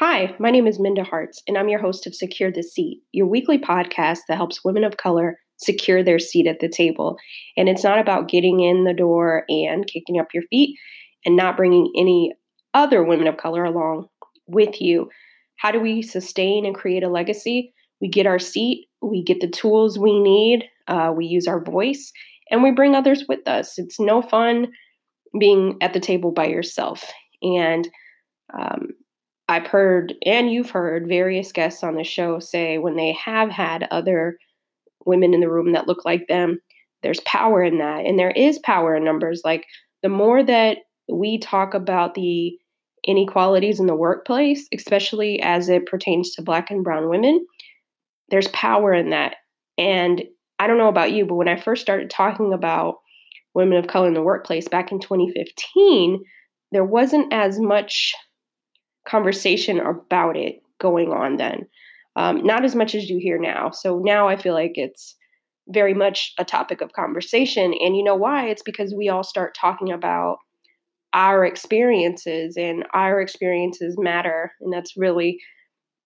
Hi, my name is Minda Harts, and I'm your host of Secure the Seat, your weekly podcast that helps women of color secure their seat at the table. And it's not about getting in the door and kicking up your feet and not bringing any other women of color along with you. How do we sustain and create a legacy? We get our seat, we get the tools we need, uh, we use our voice, and we bring others with us. It's no fun being at the table by yourself. And um, I've heard, and you've heard, various guests on the show say when they have had other women in the room that look like them, there's power in that. And there is power in numbers. Like the more that we talk about the inequalities in the workplace, especially as it pertains to Black and Brown women, there's power in that. And I don't know about you, but when I first started talking about women of color in the workplace back in 2015, there wasn't as much conversation about it going on then. Um, not as much as you hear now. So now I feel like it's very much a topic of conversation. And you know why? It's because we all start talking about our experiences, and our experiences matter. And that's really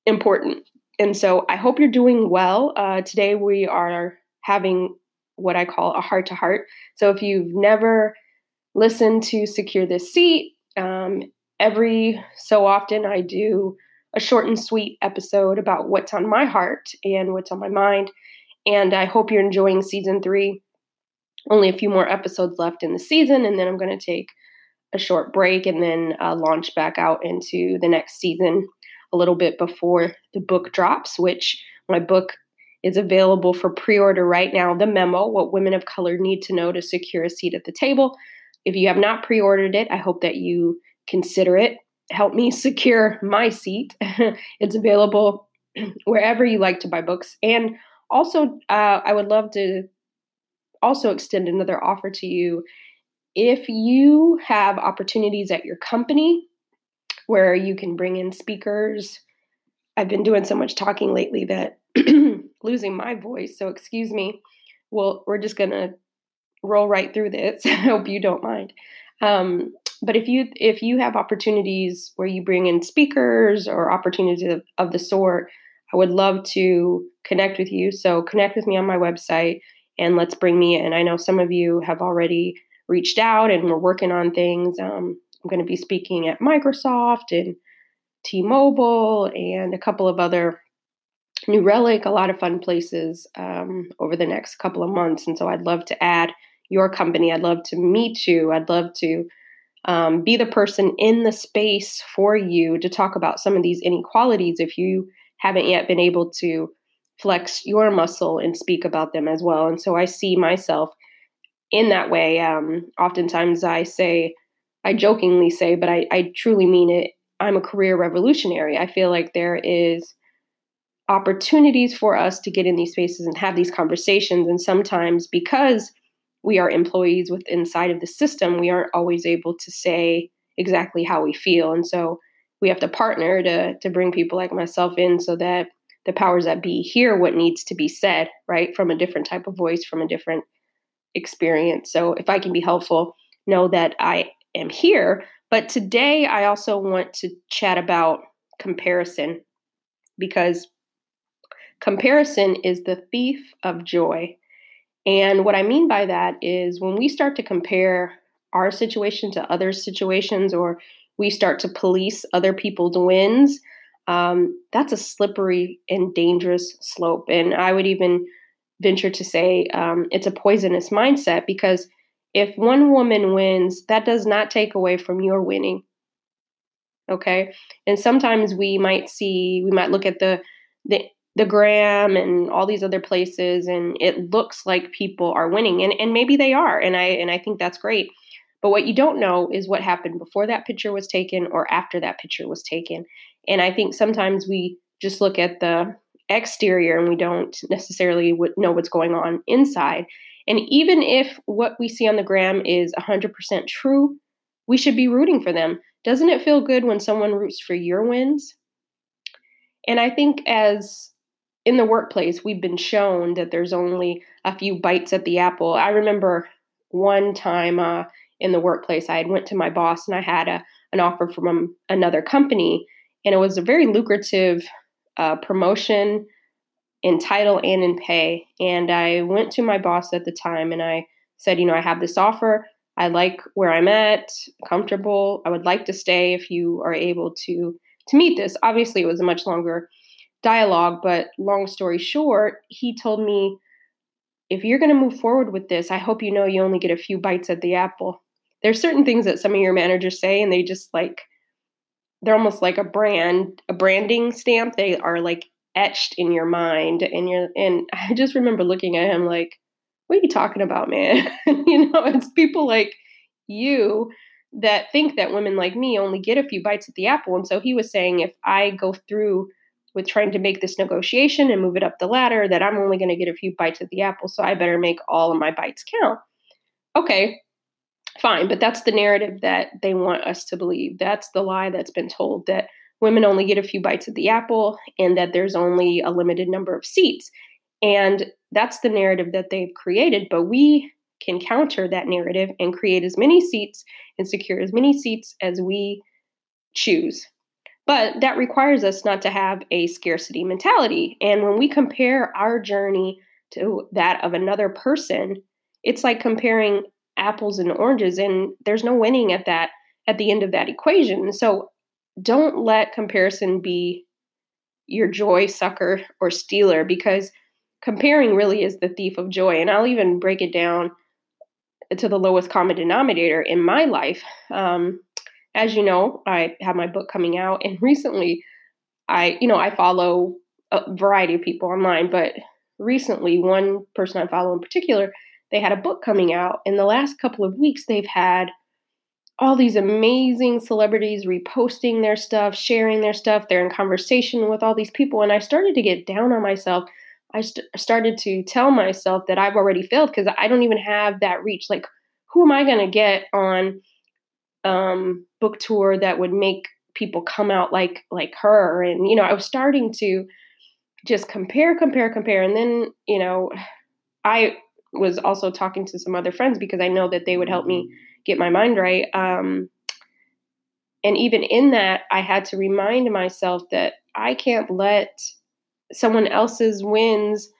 important. And so I hope you're doing well. Uh, today we are having what I call a heart to heart. So if you've never listened to Secure This Seat, um, every so often I do a short and sweet episode about what's on my heart and what's on my mind. And I hope you're enjoying season three. Only a few more episodes left in the season, and then I'm going to take a short break and then uh, launch back out into the next season a little bit before the book drops, which my book is available for pre order right now. The memo, What Women of Color Need to Know to Secure a Seat at the Table. If you have not pre ordered it, I hope that you consider it. Help me secure my seat. it's available wherever you like to buy books. And also, uh, I would love to also extend another offer to you. If you have opportunities at your company where you can bring in speakers, I've been doing so much talking lately that losing my voice. So, excuse me. Well, we're just going to roll right through this. I hope you don't mind. Um, but if you if you have opportunities where you bring in speakers or opportunities of, of the sort, I would love to connect with you. So connect with me on my website and let's bring me in. I know some of you have already reached out and we're working on things. Um, I'm going to be speaking at Microsoft and T-Mobile and a couple of other New Relic, a lot of fun places um, over the next couple of months. And so I'd love to add your company. I'd love to meet you. I'd love to um, be the person in the space for you to talk about some of these inequalities if you haven't yet been able to flex your muscle and speak about them as well. And so I see myself in that way. Um, oftentimes I say, I jokingly say, but I, I truly mean it. I'm a career revolutionary. I feel like there is opportunities for us to get in these spaces and have these conversations. And sometimes because we are employees with inside of the system, we aren't always able to say exactly how we feel. And so we have to partner to to bring people like myself in so that the powers that be hear what needs to be said, right? From a different type of voice, from a different experience. So if I can be helpful, know that I am here. But today I also want to chat about comparison because comparison is the thief of joy. And what I mean by that is when we start to compare our situation to other situations or we start to police other people's wins, um, that's a slippery and dangerous slope. And I would even venture to say um, it's a poisonous mindset because if one woman wins, that does not take away from your winning. Okay. And sometimes we might see, we might look at the, the the gram and all these other places and it looks like people are winning and and maybe they are and I and I think that's great. But what you don't know is what happened before that picture was taken or after that picture was taken. And I think sometimes we just look at the exterior and we don't necessarily know what's going on inside. And even if what we see on the gram is 100% true, we should be rooting for them. Doesn't it feel good when someone roots for your wins? And I think as in the workplace, we've been shown that there's only a few bites at the apple. I remember one time uh, in the workplace, I had went to my boss and I had a, an offer from another company, and it was a very lucrative uh, promotion in title and in pay. And I went to my boss at the time and I said, you know, I have this offer. I like where I'm at, comfortable. I would like to stay if you are able to to meet this. Obviously, it was a much longer dialogue, but long story short, he told me if you're going to move forward with this, I hope you know you only get a few bites at the apple. There's certain things that some of your managers say and they just like they're almost like a brand, a branding stamp. They are like etched in your mind and you're and I just remember looking at him like what are you talking about, man? you know, it's people like you that think that women like me only get a few bites at the apple. And so he was saying if I go through with trying to make this negotiation and move it up the ladder, that I'm only going to get a few bites at the apple. So I better make all of my bites count. Okay, fine. But that's the narrative that they want us to believe. That's the lie that's been told that women only get a few bites at the apple and that there's only a limited number of seats. And that's the narrative that they've created. But we can counter that narrative and create as many seats and secure as many seats as we choose. But that requires us not to have a scarcity mentality. And when we compare our journey to that of another person, it's like comparing apples and oranges and there's no winning at that at the end of that equation. So don't let comparison be your joy sucker or stealer because comparing really is the thief of joy. And I'll even break it down to the lowest common denominator in my life. Um, as you know, I have my book coming out, and recently, I you know I follow a variety of people online, but recently, one person I follow in particular, they had a book coming out. In the last couple of weeks, they've had all these amazing celebrities reposting their stuff, sharing their stuff. They're in conversation with all these people, and I started to get down on myself I st- started to tell myself that I've already failed because I don't even have that reach. Like, who am I going to get on um, book tour that would make people come out like like her? And you know, I was starting to just compare, compare, compare, and then you know, I was also talking to some other friends because I know that they would help me get my mind right. Um, and even in that, I had to remind myself that I can't let someone else's wins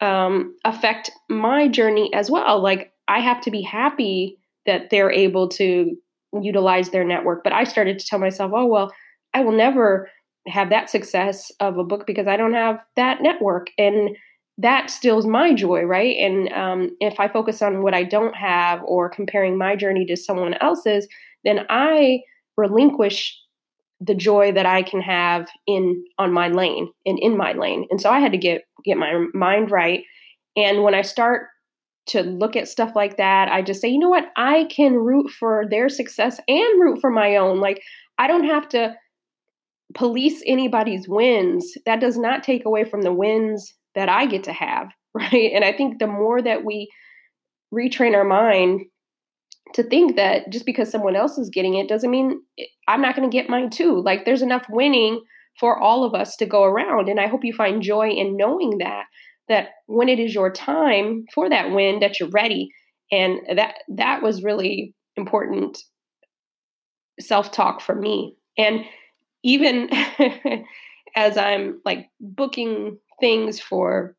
um, affect my journey as well. Like I have to be happy that they're able to utilize their network. But I started to tell myself, oh, well, I will never have that success of a book because I don't have that network. And that steals my joy, right? And um, if I focus on what I don't have or comparing my journey to someone else's, then I relinquish the joy that I can have in on my lane and in my lane. And so I had to get get my mind right. And when I start to look at stuff like that, I just say, you know what? I can root for their success and root for my own. Like I don't have to police anybody's wins. That does not take away from the wins that I get to have, right? And I think the more that we retrain our mind to think that just because someone else is getting it doesn't mean I'm not going to get mine too. Like there's enough winning for all of us to go around and I hope you find joy in knowing that that when it is your time for that win that you're ready and that that was really important self-talk for me. And even as I'm like booking things for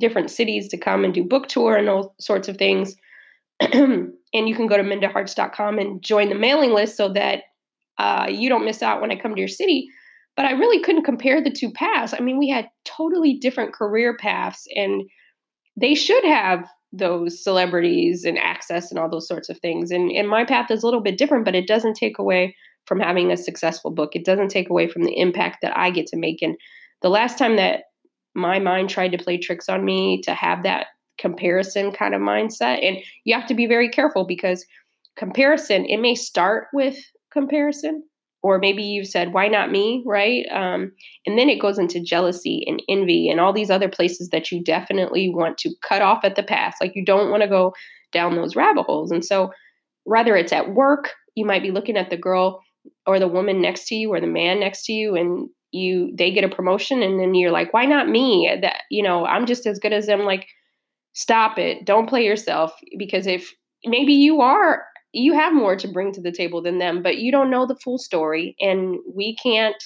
different cities to come and do book tour and all sorts of things, and you can go to mindaharts.com and join the mailing list so that uh, you don't miss out when I come to your city. But I really couldn't compare the two paths. I mean, we had totally different career paths, and they should have those celebrities and access and all those sorts of things. And, and my path is a little bit different, but it doesn't take away from having a successful book. It doesn't take away from the impact that I get to make. And the last time that my mind tried to play tricks on me to have that comparison kind of mindset. And you have to be very careful because comparison, it may start with comparison, or maybe you've said, why not me? Right. Um, and then it goes into jealousy and envy and all these other places that you definitely want to cut off at the pass. Like you don't want to go down those rabbit holes. And so, whether it's at work, you might be looking at the girl or the woman next to you or the man next to you and you they get a promotion and then you're like why not me that you know i'm just as good as them like stop it don't play yourself because if maybe you are you have more to bring to the table than them but you don't know the full story and we can't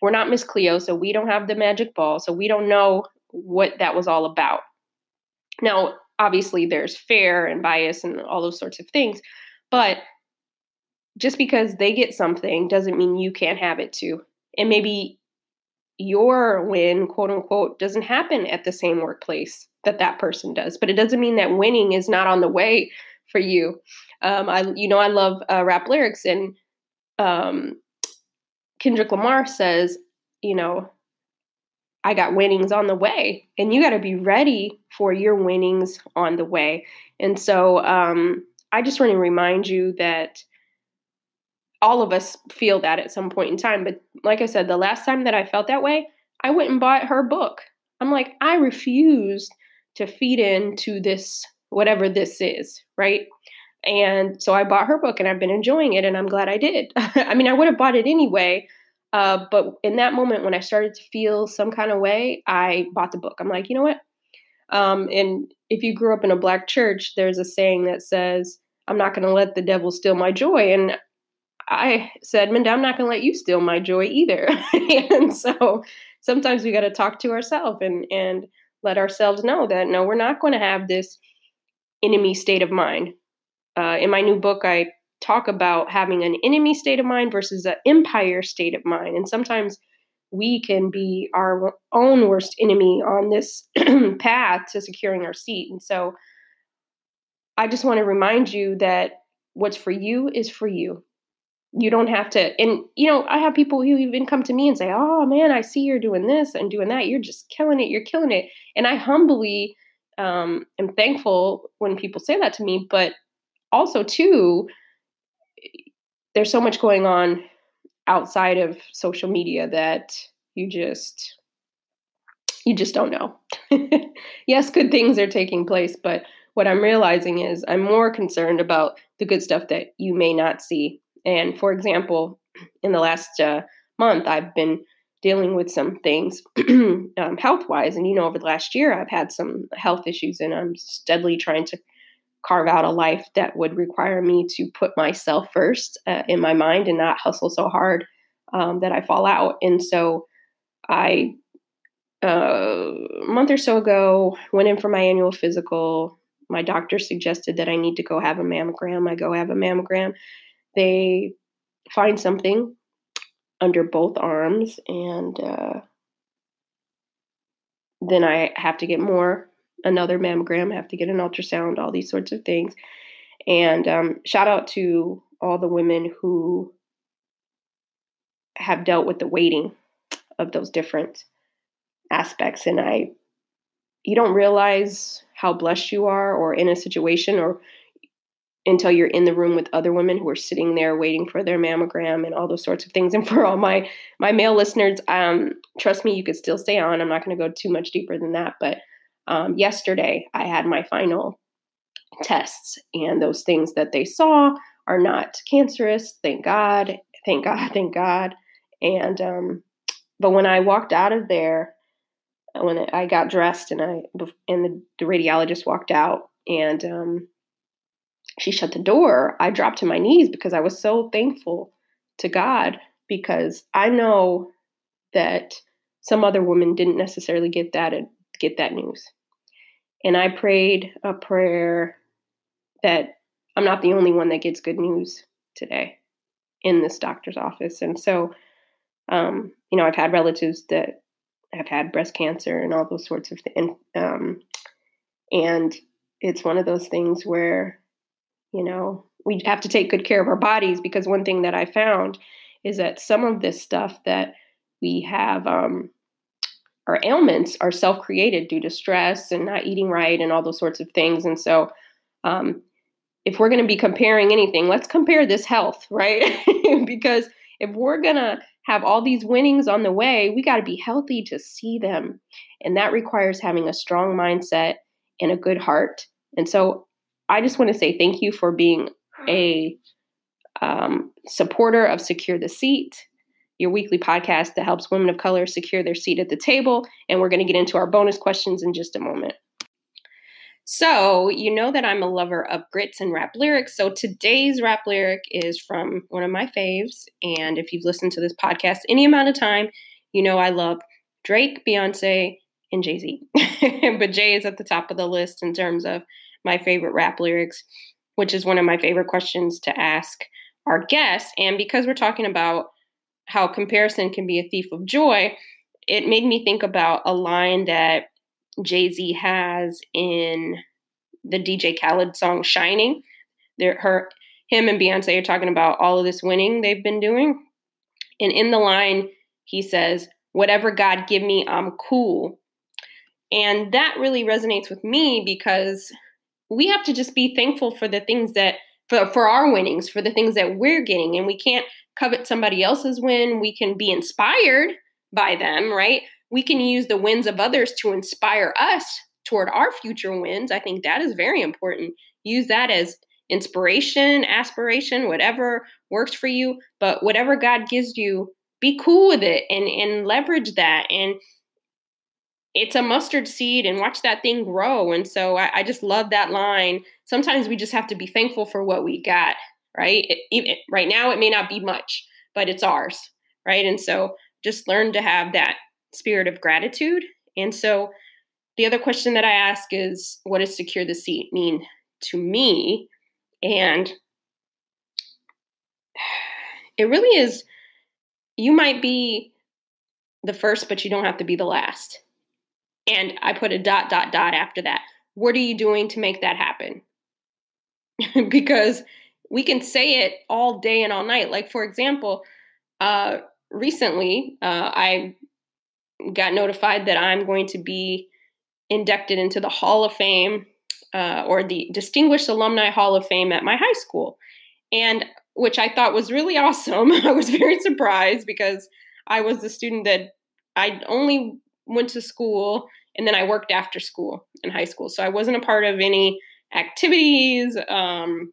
we're not Miss Cleo, so we don't have the magic ball, so we don't know what that was all about. Now, obviously, there's fair and bias and all those sorts of things, but just because they get something doesn't mean you can't have it too. And maybe your win, quote unquote, doesn't happen at the same workplace that that person does, but it doesn't mean that winning is not on the way for you. Um, I, you know, I love uh, rap lyrics, and um, Kendrick Lamar says, you know, I got winnings on the way, and you got to be ready for your winnings on the way. And so, um, I just want to remind you that all of us feel that at some point in time. But like I said, the last time that I felt that way, I went and bought her book. I'm like, I refused to feed into this, whatever this is, right? And so I bought her book and I've been enjoying it and I'm glad I did. I mean, I would have bought it anyway. Uh, but in that moment, when I started to feel some kind of way, I bought the book. I'm like, you know what? Um, and if you grew up in a black church, there's a saying that says, I'm not going to let the devil steal my joy. And I said, Minda, I'm not going to let you steal my joy either. and so sometimes we got to talk to ourselves and, and let ourselves know that no, we're not going to have this enemy state of mind. Uh, in my new book, I talk about having an enemy state of mind versus an empire state of mind. And sometimes we can be our own worst enemy on this path to securing our seat. And so I just want to remind you that what's for you is for you. You don't have to, and you know, I have people who even come to me and say, Oh man, I see you're doing this and doing that. You're just killing it. You're killing it. And I humbly um, am thankful when people say that to me. But also, too, there's so much going on outside of social media that you just you just don't know. yes, good things are taking place, but what I'm realizing is I'm more concerned about the good stuff that you may not see. And for example, in the last uh, month, I've been dealing with some things um, health wise. And, you know, over the last year, I've had some health issues and I'm steadily trying to carve out a life that would require me to put myself first uh, in my mind and not hustle so hard um, that I fall out. And so I, uh, a month or so ago, went in for my annual physical my doctor suggested that I need to go have a mammogram. I go have a mammogram. They find something under both arms, and uh, then I have to get more, another mammogram, have to get an ultrasound, all these sorts of things. And um, shout out to all the women who have dealt with the waiting of those different aspects. And I, you don't realize how blessed you are or in a situation or until you're in the room with other women who are sitting there waiting for their mammogram and all those sorts of things. And for all my my male listeners, um, trust me, you could still stay on. I'm not going to go too much deeper than that. But um, yesterday, I had my final tests, and those things that they saw are not cancerous. Thank God. Thank God. Thank God. And um, but when I walked out of there, when I got dressed and I and the, the radiologist walked out and um, she shut the door, I dropped to my knees because I was so thankful to God because I know that some other woman didn't necessarily get that get that news. And I prayed a prayer that I'm not the only one that gets good news today in this doctor's office. And so, um, you know, I've had relatives that have had breast cancer and all those sorts of things. Um, and it's one of those things where, you know, we have to take good care of our bodies because one thing that I found is that some of this stuff that we have, um, our ailments are self created due to stress and not eating right and all those sorts of things. And so, um, if we're going to be comparing anything, let's compare this health, right? because if we're going to have all these winnings on the way, we got to be healthy to see them. And that requires having a strong mindset and a good heart. And so I just want to say thank you for being a um, supporter of Secure the Seat, your weekly podcast that helps women of color secure their seat at the table. And we're going to get into our bonus questions in just a moment. So, you know that I'm a lover of grits and rap lyrics. So, today's rap lyric is from one of my faves. And if you've listened to this podcast any amount of time, you know I love Drake, Beyonce, and Jay Z. but Jay is at the top of the list in terms of my favorite rap lyrics, which is one of my favorite questions to ask our guests. And because we're talking about how comparison can be a thief of joy, it made me think about a line that Jay Z has in the DJ Khaled song "Shining." There, her, him, and Beyonce are talking about all of this winning they've been doing, and in the line he says, "Whatever God give me, I'm cool." And that really resonates with me because we have to just be thankful for the things that for, for our winnings, for the things that we're getting, and we can't covet somebody else's win. We can be inspired by them, right? We can use the wins of others to inspire us toward our future wins. I think that is very important. Use that as inspiration, aspiration, whatever works for you. But whatever God gives you, be cool with it and, and leverage that. And it's a mustard seed and watch that thing grow. And so I, I just love that line. Sometimes we just have to be thankful for what we got, right? It, it, right now, it may not be much, but it's ours, right? And so just learn to have that spirit of gratitude. And so the other question that I ask is what does secure the seat mean to me? And it really is, you might be the first, but you don't have to be the last. And I put a dot, dot, dot after that. What are you doing to make that happen? because we can say it all day and all night. Like, for example, uh, recently uh, I got notified that I'm going to be inducted into the Hall of Fame uh, or the Distinguished Alumni Hall of Fame at my high school. And which I thought was really awesome. I was very surprised because I was the student that I only went to school and then I worked after school in high school. So I wasn't a part of any activities, um,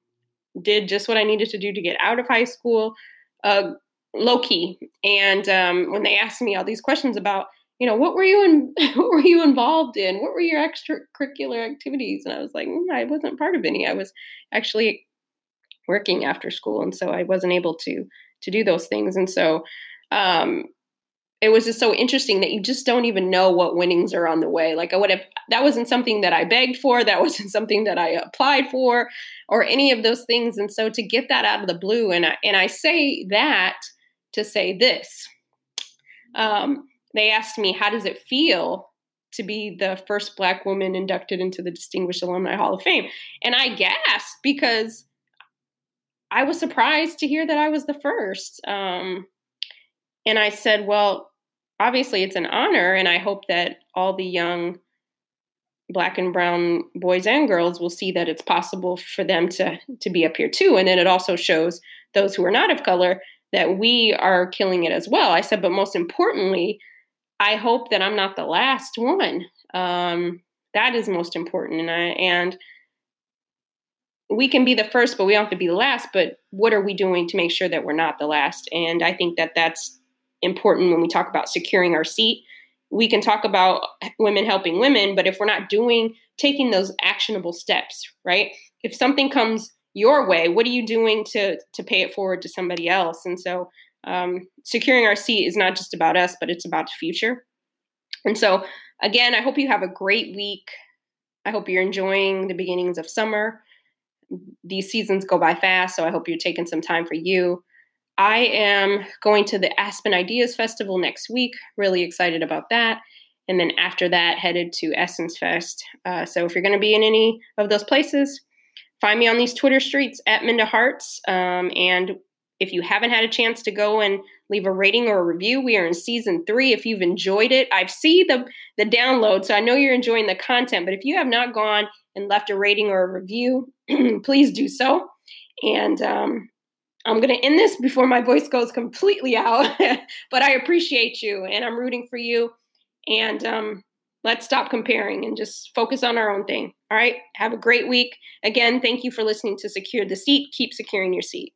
did just what I needed to do to get out of high school. Uh, low key. And um, when they asked me all these questions about, you know, what were you in, what were you involved in? What were your extracurricular activities? And I was like, mm, I wasn't part of any. I was actually working after school, and so I wasn't able to to do those things. And so um, it was just so interesting that you just don't even know what winnings are on the way. Like I would have, that wasn't something that I begged for. That wasn't something that I applied for, or any of those things. And so to get that out of the blue, and I, and I say that to say this. Um, they asked me, How does it feel to be the first Black woman inducted into the Distinguished Alumni Hall of Fame? And I gasped because I was surprised to hear that I was the first. Um, and I said, Well, obviously it's an honor, and I hope that all the young black and brown boys and girls will see that it's possible for them to to be up here too and then it also shows those who are not of color that we are killing it as well. I said, but most importantly, I hope that I'm not the last one. Um, that is most important. And I, and we can be the first, but we don't have to be the last. But what are we doing to make sure that we're not the last? And I think that that's important when we talk about securing our seat. We can talk about women helping women, but if we're not doing, taking those actionable steps, right? If something comes your way what are you doing to to pay it forward to somebody else? And so um, securing our seat is not just about us but it's about the future. And so again i hope you have a great week. I hope you're enjoying the beginnings of summer. These seasons go by fast so i hope you're taking some time for you i am going to the aspen ideas festival next week really excited about that and then after that headed to essence fest uh, so if you're going to be in any of those places find me on these Twitter streets at Minda Harts. Um, and if you haven't had a chance to go and leave a rating or a review, we are in season three. If you've enjoyed it, I see the the download, so I know you're enjoying the content. But if you have not gone and left a rating or a review, please do so. And um, I'm going to end this before my voice goes completely out. but I appreciate you, and I'm rooting for you. And um, let's stop comparing and just focus on our own thing. All right. Have a great week. Again, thank you for listening to Secure the Seat. Keep securing your seat.